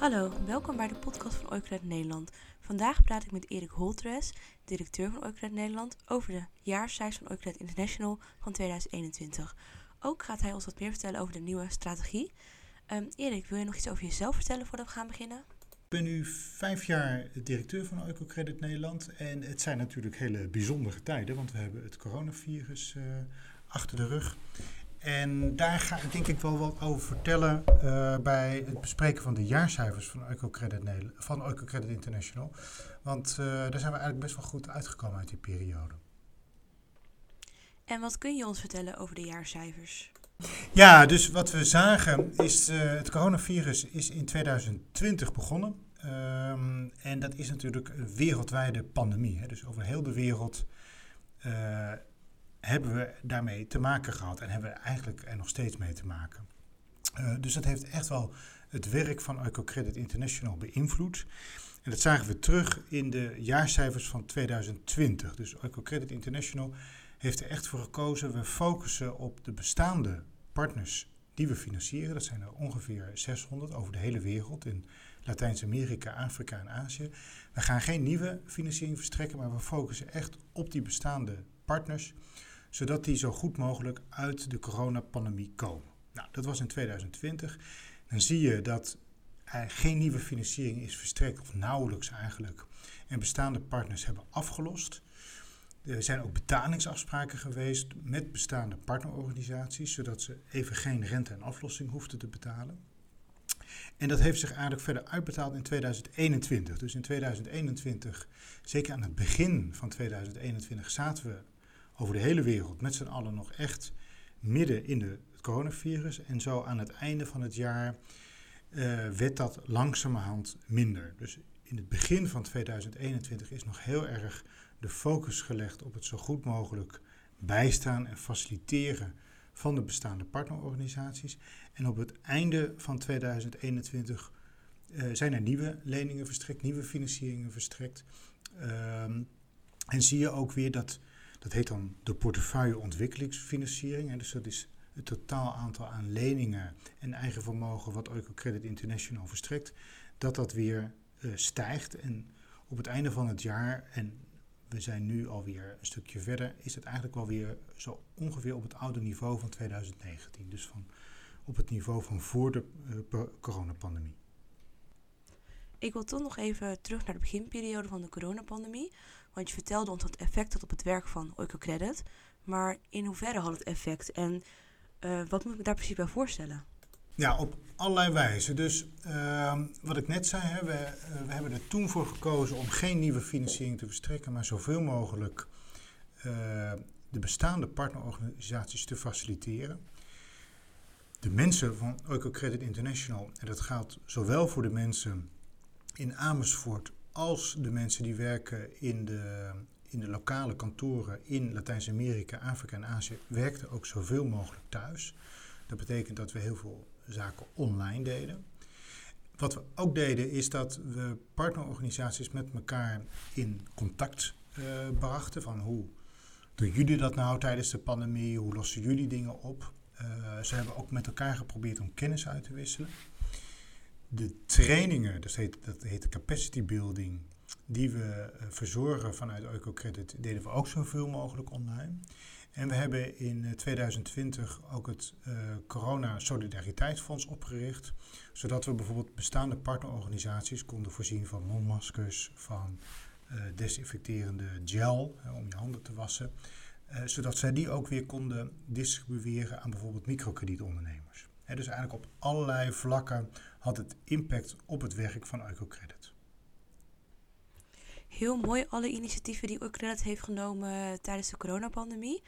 Hallo, welkom bij de podcast van Oikred Nederland. Vandaag praat ik met Erik Holtres, directeur van Oikred Nederland, over de jaarcijfers van Oikred International van 2021. Ook gaat hij ons wat meer vertellen over de nieuwe strategie. Um, Erik, wil je nog iets over jezelf vertellen voordat we gaan beginnen? Ik ben nu vijf jaar directeur van Oicocredit Nederland. En het zijn natuurlijk hele bijzondere tijden, want we hebben het coronavirus uh, achter de rug. En daar ga ik denk ik wel wat over vertellen uh, bij het bespreken van de jaarcijfers van Oicocredit, van International. Want uh, daar zijn we eigenlijk best wel goed uitgekomen uit die periode. En wat kun je ons vertellen over de jaarcijfers? Ja, dus wat we zagen is uh, het coronavirus is in 2020 begonnen. Um, en dat is natuurlijk een wereldwijde pandemie. Hè? Dus over heel de wereld hebben we daarmee te maken gehad. En hebben we eigenlijk er nog steeds mee te maken. Uh, dus dat heeft echt wel het werk van Ecocredit International beïnvloed. En dat zagen we terug in de jaarcijfers van 2020. Dus Ecocredit International heeft er echt voor gekozen. We focussen op de bestaande partners die we financieren. Dat zijn er ongeveer 600 over de hele wereld in Latijns-Amerika, Afrika en Azië. We gaan geen nieuwe financiering verstrekken, maar we focussen echt op die bestaande partners, zodat die zo goed mogelijk uit de coronapandemie komen. Nou, dat was in 2020. Dan zie je dat er geen nieuwe financiering is verstrekt, of nauwelijks eigenlijk. En bestaande partners hebben afgelost. Er zijn ook betalingsafspraken geweest met bestaande partnerorganisaties, zodat ze even geen rente en aflossing hoefden te betalen. En dat heeft zich eigenlijk verder uitbetaald in 2021. Dus in 2021, zeker aan het begin van 2021, zaten we over de hele wereld met z'n allen nog echt midden in de, het coronavirus. En zo aan het einde van het jaar uh, werd dat langzamerhand minder. Dus in het begin van 2021 is nog heel erg de focus gelegd op het zo goed mogelijk bijstaan en faciliteren van de bestaande partnerorganisaties. En op het einde van 2021 uh, zijn er nieuwe leningen verstrekt, nieuwe financieringen verstrekt. Um, en zie je ook weer dat, dat heet dan de portefeuille ontwikkelingsfinanciering. Hè, dus dat is het totaal aantal aan leningen en eigen vermogen wat Credit International verstrekt, dat dat weer uh, stijgt. En op het einde van het jaar, en we zijn nu alweer een stukje verder, is het eigenlijk wel weer zo ongeveer op het oude niveau van 2019. Dus van, op het niveau van voor de uh, coronapandemie. Ik wil toch nog even terug naar de beginperiode van de coronapandemie. Want je vertelde ons dat het effect had op het werk van Oicocredit. Maar in hoeverre had het effect en uh, wat moet ik me daar precies bij voorstellen? Ja, op allerlei wijzen. Dus uh, wat ik net zei, hè, we, uh, we, hebben er toen voor gekozen om geen nieuwe financiering te verstrekken, maar zoveel mogelijk uh, de bestaande partnerorganisaties te faciliteren. De mensen van Credit International, en dat geldt zowel voor de mensen in Amersfoort als de mensen die werken in de, in de lokale kantoren in Latijns-Amerika, Afrika en Azië, werkten ook zoveel mogelijk thuis. Dat betekent dat we heel veel zaken online deden. Wat we ook deden is dat we partnerorganisaties met elkaar in contact uh, brachten. Van hoe doen jullie dat nou tijdens de pandemie? Hoe lossen jullie dingen op? Uh, ze hebben ook met elkaar geprobeerd om kennis uit te wisselen. De trainingen, dat heet, dat heet capacity building, die we uh, verzorgen vanuit Eukocredit, deden we ook zoveel mogelijk online. En we hebben in 2020 ook het uh, Corona Solidariteitsfonds opgericht, zodat we bijvoorbeeld bestaande partnerorganisaties konden voorzien van mondmaskers, van desinfecterende gel om je handen te wassen, zodat zij die ook weer konden distribueren aan bijvoorbeeld microkredietondernemers. He, dus eigenlijk op allerlei vlakken had het impact op het werk van Eukocredit. Heel mooi alle initiatieven die Eukocredit heeft genomen tijdens de coronapandemie.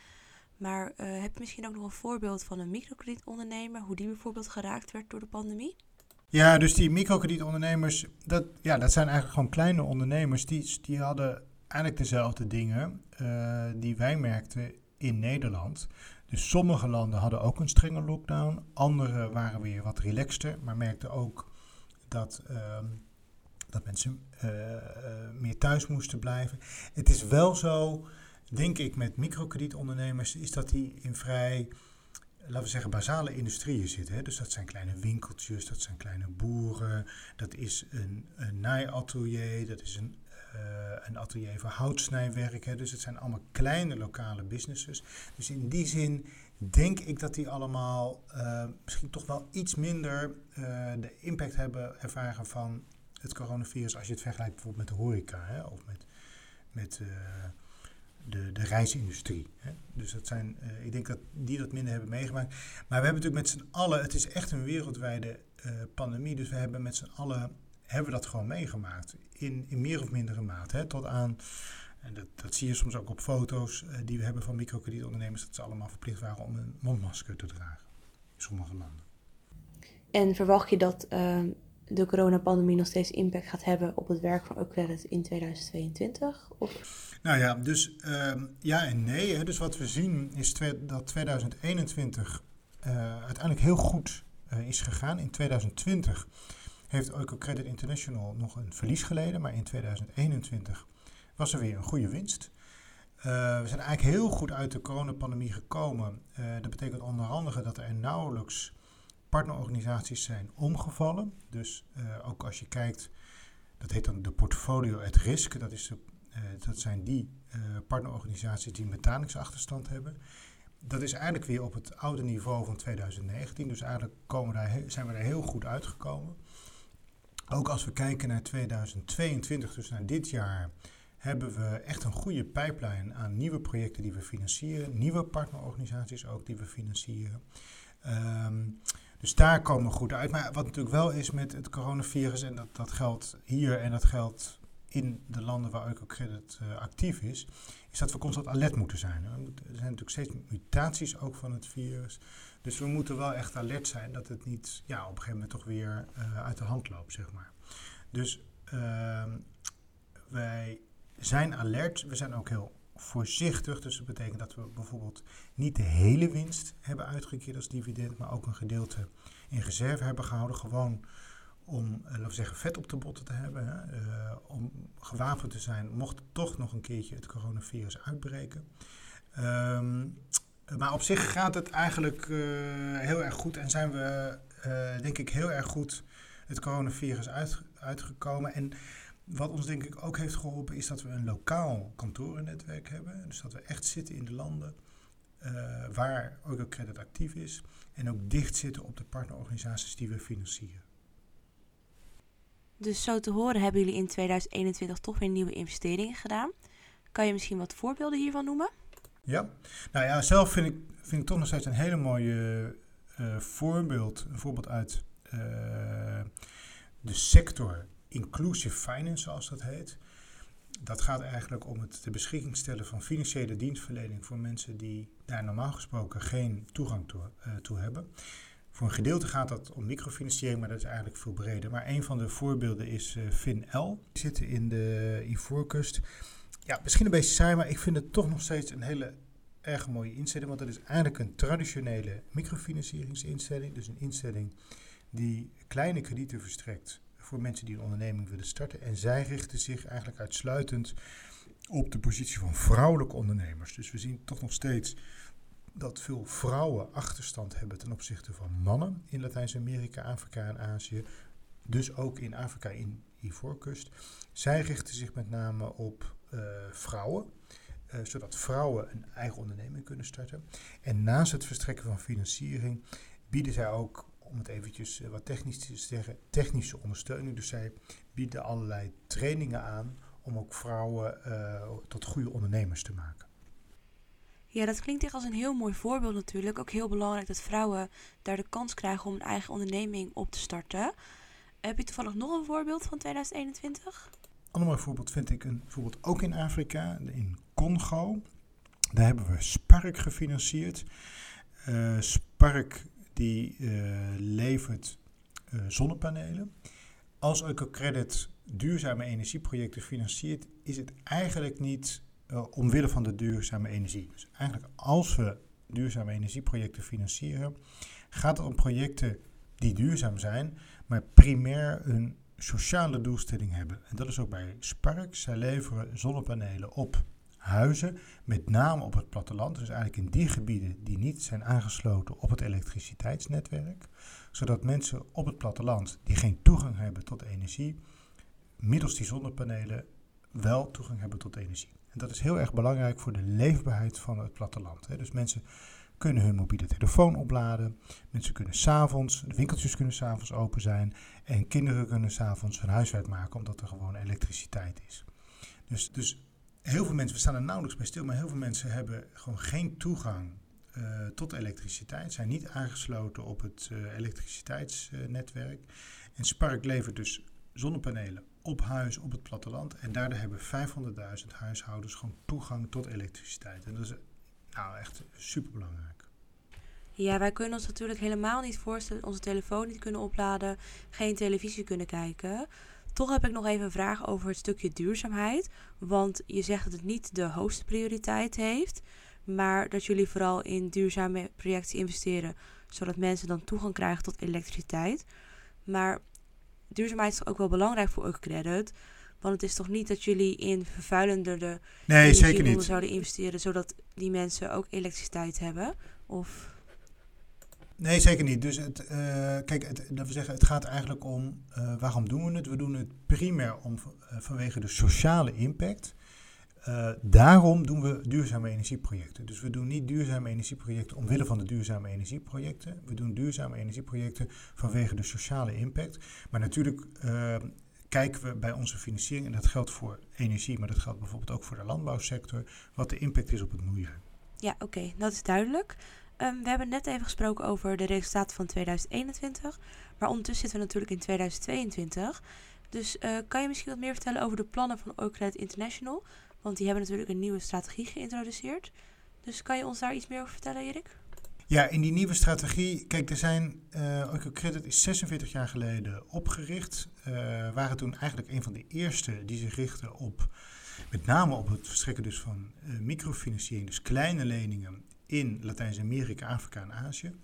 Maar uh, heb je misschien ook nog een voorbeeld van een microkredietondernemer, hoe die bijvoorbeeld geraakt werd door de pandemie? Ja, dus die microkredietondernemers, dat, ja, dat zijn eigenlijk gewoon kleine ondernemers. Die, die hadden eigenlijk dezelfde dingen uh, die wij merkten in Nederland. Dus sommige landen hadden ook een strenge lockdown, andere waren weer wat relaxter, maar merkten ook dat, uh, dat mensen uh, meer thuis moesten blijven. Het is wel zo denk ik met microkredietondernemers, is dat die in vrij laten we zeggen, basale industrieën zitten. Hè. Dus dat zijn kleine winkeltjes, dat zijn kleine boeren, dat is een, een naaiatelier, dat is een, een atelier voor houtsnijwerk. Hè. Dus het zijn allemaal kleine lokale businesses. Dus in die zin denk ik dat die allemaal uh, misschien toch wel iets minder uh, de impact hebben ervaren van het coronavirus als je het vergelijkt bijvoorbeeld met de horeca hè, of met, met de, de reisindustrie. Hè. Dus dat zijn, ik denk dat die dat minder hebben meegemaakt. Maar we hebben natuurlijk met z'n allen, het is echt een wereldwijde pandemie, dus we hebben met z'n allen, hebben we dat gewoon meegemaakt. In, in meer of mindere mate. Hè, tot aan, en dat, dat zie je soms ook op foto's uh, die we hebben van microkredietondernemers, dat ze allemaal verplicht waren om een mondmasker te dragen. In sommige landen. En verwacht je dat de coronapandemie nog steeds impact gaat hebben op het werk van Ucredit in 2022? Of? Nou ja, dus uh, ja en nee. Hè. Dus wat we zien is dat 2021 uh, uiteindelijk heel goed is gegaan. In 2020 heeft Credit International nog een verlies geleden, maar in 2021 was er weer een goede winst. Uh, we zijn eigenlijk heel goed uit de coronapandemie gekomen. dat betekent onder andere dat er nauwelijks partnerorganisaties zijn omgevallen. Dus ook als je kijkt, dat heet dan de portfolio at risk. Dat is dat zijn die partnerorganisaties die een betalingsachterstand hebben. Dat is eigenlijk weer op het oude niveau van 2019. Dus eigenlijk komen daar, zijn we daar heel goed uitgekomen. Ook als we kijken naar 2022, dus naar dit jaar, hebben we echt een goede pipeline aan nieuwe projecten die we financieren. Nieuwe partnerorganisaties ook die we financieren. Um, dus daar komen we goed uit. Maar wat natuurlijk wel is met het coronavirus, en dat, dat geldt hier en dat geldt in de landen waar Eukocredit uh, actief is, is dat we constant alert moeten zijn. Er zijn natuurlijk steeds mutaties ook van het virus. Dus we moeten wel echt alert zijn dat het niet ja, op een gegeven moment toch weer uh, uit de hand loopt, zeg maar. Dus uh, wij zijn alert. We zijn ook heel voorzichtig. Dus dat betekent dat we bijvoorbeeld niet de hele winst hebben uitgekeerd als dividend, maar ook een gedeelte in reserve hebben gehouden. Gewoon om, uh, laten we zeggen, vet op de botten te hebben. Hè, uh, om gewapend te zijn, mocht toch nog een keertje het coronavirus uitbreken. Um, maar op zich gaat het eigenlijk uh, heel erg goed en zijn we, denk ik, heel erg goed het coronavirus uit, uitgekomen. En wat ons denk ik ook heeft geholpen is dat we een lokaal kantorennetwerk hebben. Dus dat we echt zitten in de landen waar Credit actief is. En ook dicht zitten op de partnerorganisaties die we financieren. Dus zo te horen hebben jullie in 2021 toch weer nieuwe investeringen gedaan. Kan je misschien wat voorbeelden hiervan noemen? Ja, nou ja, zelf vind ik, vind ik toch nog steeds een hele mooie uh, voorbeeld. Een voorbeeld uit uh, de sector Inclusive Finance, zoals dat heet. Dat gaat eigenlijk om het ter beschikking stellen van financiële dienstverlening voor mensen die daar normaal gesproken geen toegang toe, uh, toe hebben. Voor een gedeelte gaat dat om microfinanciering, maar dat is eigenlijk veel breder. Maar een van de voorbeelden is FinL. Die zitten in de Ivoorkust. Ja, misschien een beetje saai, maar ik vind het toch nog steeds een hele erg mooie instelling. Want dat is eigenlijk een traditionele microfinancieringsinstelling. Dus een instelling die kleine kredieten verstrekt voor mensen die een onderneming willen starten. En zij richten zich eigenlijk uitsluitend op de positie van vrouwelijke ondernemers. Dus we zien toch nog steeds dat veel vrouwen achterstand hebben ten opzichte van mannen in Latijns-Amerika, Afrika en Azië. Dus ook in Afrika in Ivoorkust. Zij richten zich met name op vrouwen, uh, zodat vrouwen een eigen onderneming kunnen starten. En naast het verstrekken van financiering bieden zij ook, om het eventjes uh, wat technisch te zeggen, technische ondersteuning. Dus zij bieden allerlei trainingen aan om ook vrouwen tot goede ondernemers te maken. Ja, dat klinkt echt als een heel mooi voorbeeld natuurlijk. Ook heel belangrijk dat vrouwen daar de kans krijgen om een eigen onderneming op te starten. Heb je toevallig nog een voorbeeld van 2021? Ander mooi voorbeeld vind ik een voorbeeld ook in Afrika, in Congo. Daar hebben we Spark gefinancierd. Uh, Spark die uh, levert uh, zonnepanelen. Als Ecocredit duurzame energieprojecten financiert, is het eigenlijk niet omwille van de duurzame energie. Dus eigenlijk als we duurzame energieprojecten financieren, gaat het om projecten die duurzaam zijn, maar primair een sociale doelstelling hebben. En dat is ook bij Spark. Zij leveren zonnepanelen op huizen, met name op het platteland, dus eigenlijk in die gebieden die niet zijn aangesloten op het elektriciteitsnetwerk, zodat mensen op het platteland die geen toegang hebben tot energie, middels die zonnepanelen wel toegang hebben tot energie. En dat is heel erg belangrijk voor de leefbaarheid van het platteland. Dus mensen kunnen hun mobiele telefoon opladen. Mensen kunnen s'avonds, de winkeltjes kunnen s'avonds open zijn. En kinderen kunnen s'avonds hun huiswerk maken omdat er gewoon elektriciteit is. Dus, dus heel veel mensen, we staan er nauwelijks bij stil, maar heel veel mensen hebben gewoon geen toegang uh, tot elektriciteit. Zijn niet aangesloten op het uh, elektriciteitsnetwerk. en Spark levert dus zonnepanelen op huis op het platteland. En daardoor hebben 500.000 huishoudens gewoon toegang tot elektriciteit. En dat is nou echt super belangrijk. Ja, wij kunnen ons natuurlijk helemaal niet voorstellen onze telefoon niet kunnen opladen, geen televisie kunnen kijken. Toch heb ik nog even een vraag over het stukje duurzaamheid. Want je zegt dat het niet de hoogste prioriteit heeft, maar dat jullie vooral in duurzame projecten investeren, zodat mensen dan toegang krijgen tot elektriciteit. Maar duurzaamheid is ook wel belangrijk voor Eucredit. Want het is toch niet dat jullie in vervuilendere nee, zeker niet. zouden investeren, zodat die mensen ook elektriciteit hebben? Of... Nee, zeker niet. Dus het, uh, kijk, het, dat we zeggen, het gaat eigenlijk om uh, waarom doen we het? We doen het primair om, uh, vanwege de sociale impact. daarom doen we duurzame energieprojecten. Dus we doen niet duurzame energieprojecten omwille van de duurzame energieprojecten. We doen duurzame energieprojecten vanwege de sociale impact. Maar natuurlijk kijken we bij onze financiering, en dat geldt voor energie, maar dat geldt bijvoorbeeld ook voor de landbouwsector, wat de impact is op het milieu. Ja, oké, dat is duidelijk. Um, we hebben net even gesproken over de resultaten van 2021, maar ondertussen zitten we natuurlijk in 2022. Dus uh, kan je misschien wat meer vertellen over de plannen van Oakland International? Want die hebben natuurlijk een nieuwe strategie geïntroduceerd. Dus kan je ons daar iets meer over vertellen, Erik? Ja, in die nieuwe strategie, kijk, er zijn, uh, Credit is 46 jaar geleden opgericht. Uh, waren toen eigenlijk een van de eerste die zich richten op, met name op het verstrekken dus van uh, microfinanciering, dus kleine leningen in Latijns-Amerika, Afrika en Azië.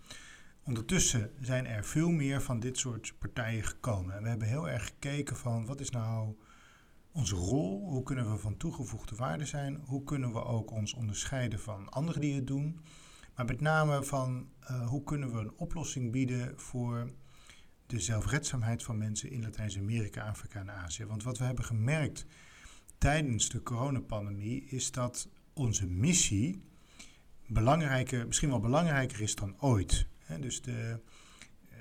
Ondertussen zijn er veel meer van dit soort partijen gekomen. En we hebben heel erg gekeken van wat is nou onze rol? Hoe kunnen we van toegevoegde waarde zijn? Hoe kunnen we ook ons onderscheiden van anderen die het doen? Maar met name van uh, hoe kunnen we een oplossing bieden voor de zelfredzaamheid van mensen in Latijns-Amerika, Afrika en Azië. Want wat we hebben gemerkt tijdens de coronapandemie is dat onze missie belangrijker, misschien wel belangrijker is dan ooit. dus de,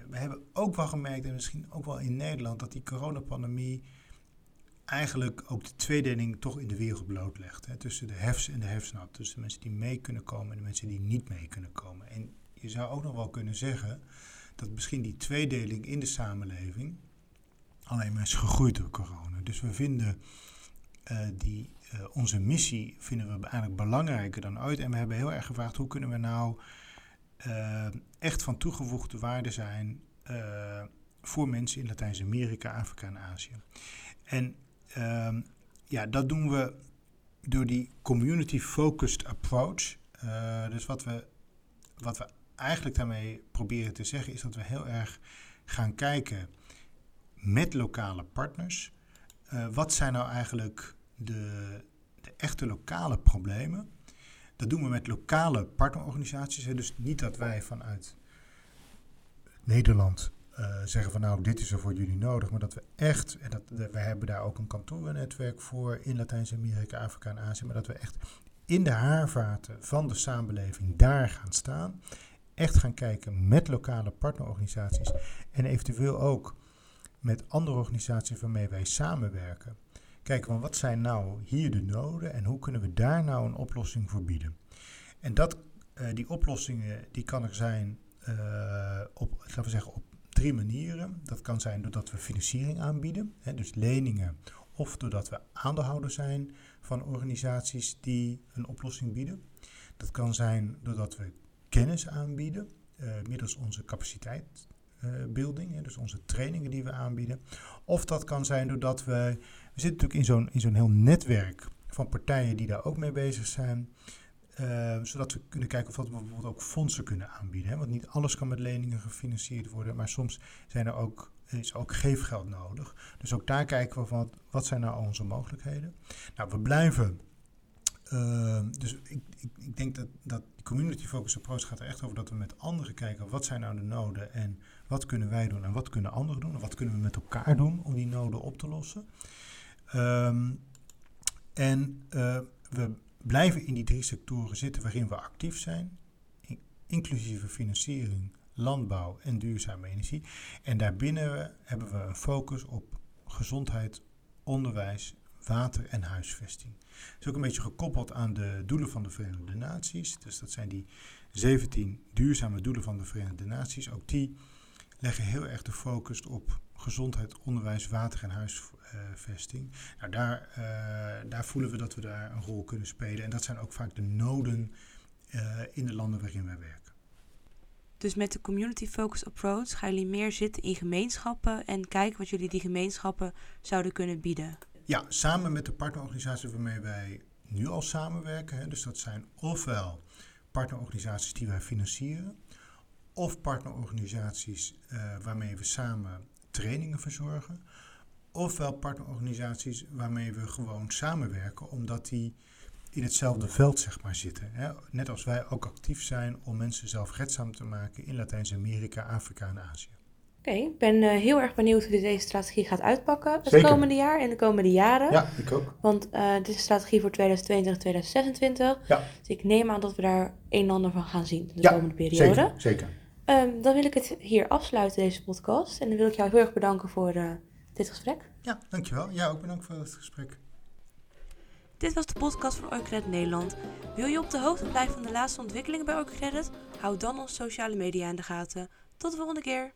we hebben ook wel gemerkt, en misschien ook wel in Nederland, dat die coronapandemie eigenlijk ook de tweedeling toch in de wereld blootlegt. Hè, tussen de hefs en de hefsnat. Tussen de mensen die mee kunnen komen en de mensen die niet mee kunnen komen. En je zou ook nog wel kunnen zeggen dat misschien die tweedeling in de samenleving alleen maar is gegroeid door corona. Dus we vinden uh, die, uh, onze missie vinden we eigenlijk belangrijker dan ooit. En we hebben heel erg gevraagd hoe kunnen we nou uh, echt van toegevoegde waarde zijn voor mensen in Latijns-Amerika, Afrika en Azië. En Um, ja, dat doen we door die community-focused approach. Uh, dus wat we, wat we eigenlijk daarmee proberen te zeggen is dat we heel erg gaan kijken met lokale partners. Uh, wat zijn nou eigenlijk de, de, echte lokale problemen? Dat doen we met lokale partnerorganisaties. Hè. Dus niet dat wij vanuit Nederland uh, zeggen van nou, dit is er voor jullie nodig. Maar dat we echt, en dat, we hebben daar ook een kantoornetwerk voor in Latijns-Amerika, Afrika en Azië. Maar dat we echt in de haarvaten van de samenleving daar gaan staan. Echt gaan kijken met lokale partnerorganisaties. En eventueel ook met andere organisaties waarmee wij samenwerken. Kijken van wat zijn nou hier de noden en hoe kunnen we daar nou een oplossing voor bieden. En dat, uh, die oplossingen die kan er zijn uh, op, laten we zeggen, op drie manieren. Dat kan zijn doordat we financiering aanbieden, hè, dus leningen, of doordat we aandeelhouder zijn van organisaties die een oplossing bieden. Dat kan zijn doordat we kennis aanbieden, uh, middels onze capaciteitsbuilding, uh, dus onze trainingen die we aanbieden. Of dat kan zijn doordat we, we zitten natuurlijk in zo'n, in zo'n heel netwerk van partijen die daar ook mee bezig zijn. Uh, zodat we kunnen kijken of we bijvoorbeeld ook fondsen kunnen aanbieden. Hè? Want niet alles kan met leningen gefinancierd worden, maar soms zijn er ook, is ook geefgeld nodig. Dus ook daar kijken we van wat zijn nou onze mogelijkheden. Nou, we blijven Ehm, dus ik, ik, ik, denk dat, dat community focus approach gaat er echt over dat we met anderen kijken wat zijn nou de noden en wat kunnen wij doen en wat kunnen anderen doen en wat kunnen we met elkaar doen om die noden op te lossen. Ehm, en uh, we blijven in die drie sectoren zitten waarin we actief zijn, inclusieve financiering, landbouw en duurzame energie. En daarbinnen hebben we een focus op gezondheid, onderwijs, water en huisvesting. Het is ook een beetje gekoppeld aan de doelen van de Verenigde Naties. Dus dat zijn die 17 duurzame doelen van de Verenigde Naties. Ook die leggen heel erg de focus op gezondheid, onderwijs, water en huisvesting. Nou, daar, uh, daar voelen we dat we daar een rol kunnen spelen. En dat zijn ook vaak de noden uh, in de landen waarin wij werken. Dus met de community focused approach gaan jullie meer zitten in gemeenschappen en kijken wat jullie die gemeenschappen zouden kunnen bieden. Ja, samen met de partnerorganisaties waarmee wij nu al samenwerken. Hè, dus dat zijn ofwel partnerorganisaties die wij financieren, of partnerorganisaties uh, waarmee we samen trainingen verzorgen, ofwel partnerorganisaties waarmee we gewoon samenwerken, omdat die in hetzelfde veld zeg maar, zitten. Hè. Net als wij ook actief zijn om mensen zelfredzaam te maken in Latijns-Amerika, Afrika en Azië. Oké, ik ben uh, heel erg benieuwd hoe deze strategie gaat uitpakken het Zeker. komende jaar en de komende jaren. Ja, ik ook. Want uh, dit is een strategie voor 2022, 2026. Ja. Dus ik neem aan dat we daar een en ander van gaan zien de ja, komende periode. Zeker, zeker. Um, dan wil ik het hier afsluiten, deze podcast. En dan wil ik jou heel erg bedanken voor uh, dit gesprek. Ja, dankjewel. Ja, ook bedankt voor het gesprek. Dit was de podcast van Oikcredit Nederland. Wil je op de hoogte blijven van de laatste ontwikkelingen bij Oikcredit? Houd dan onze sociale media in de gaten. Tot de volgende keer.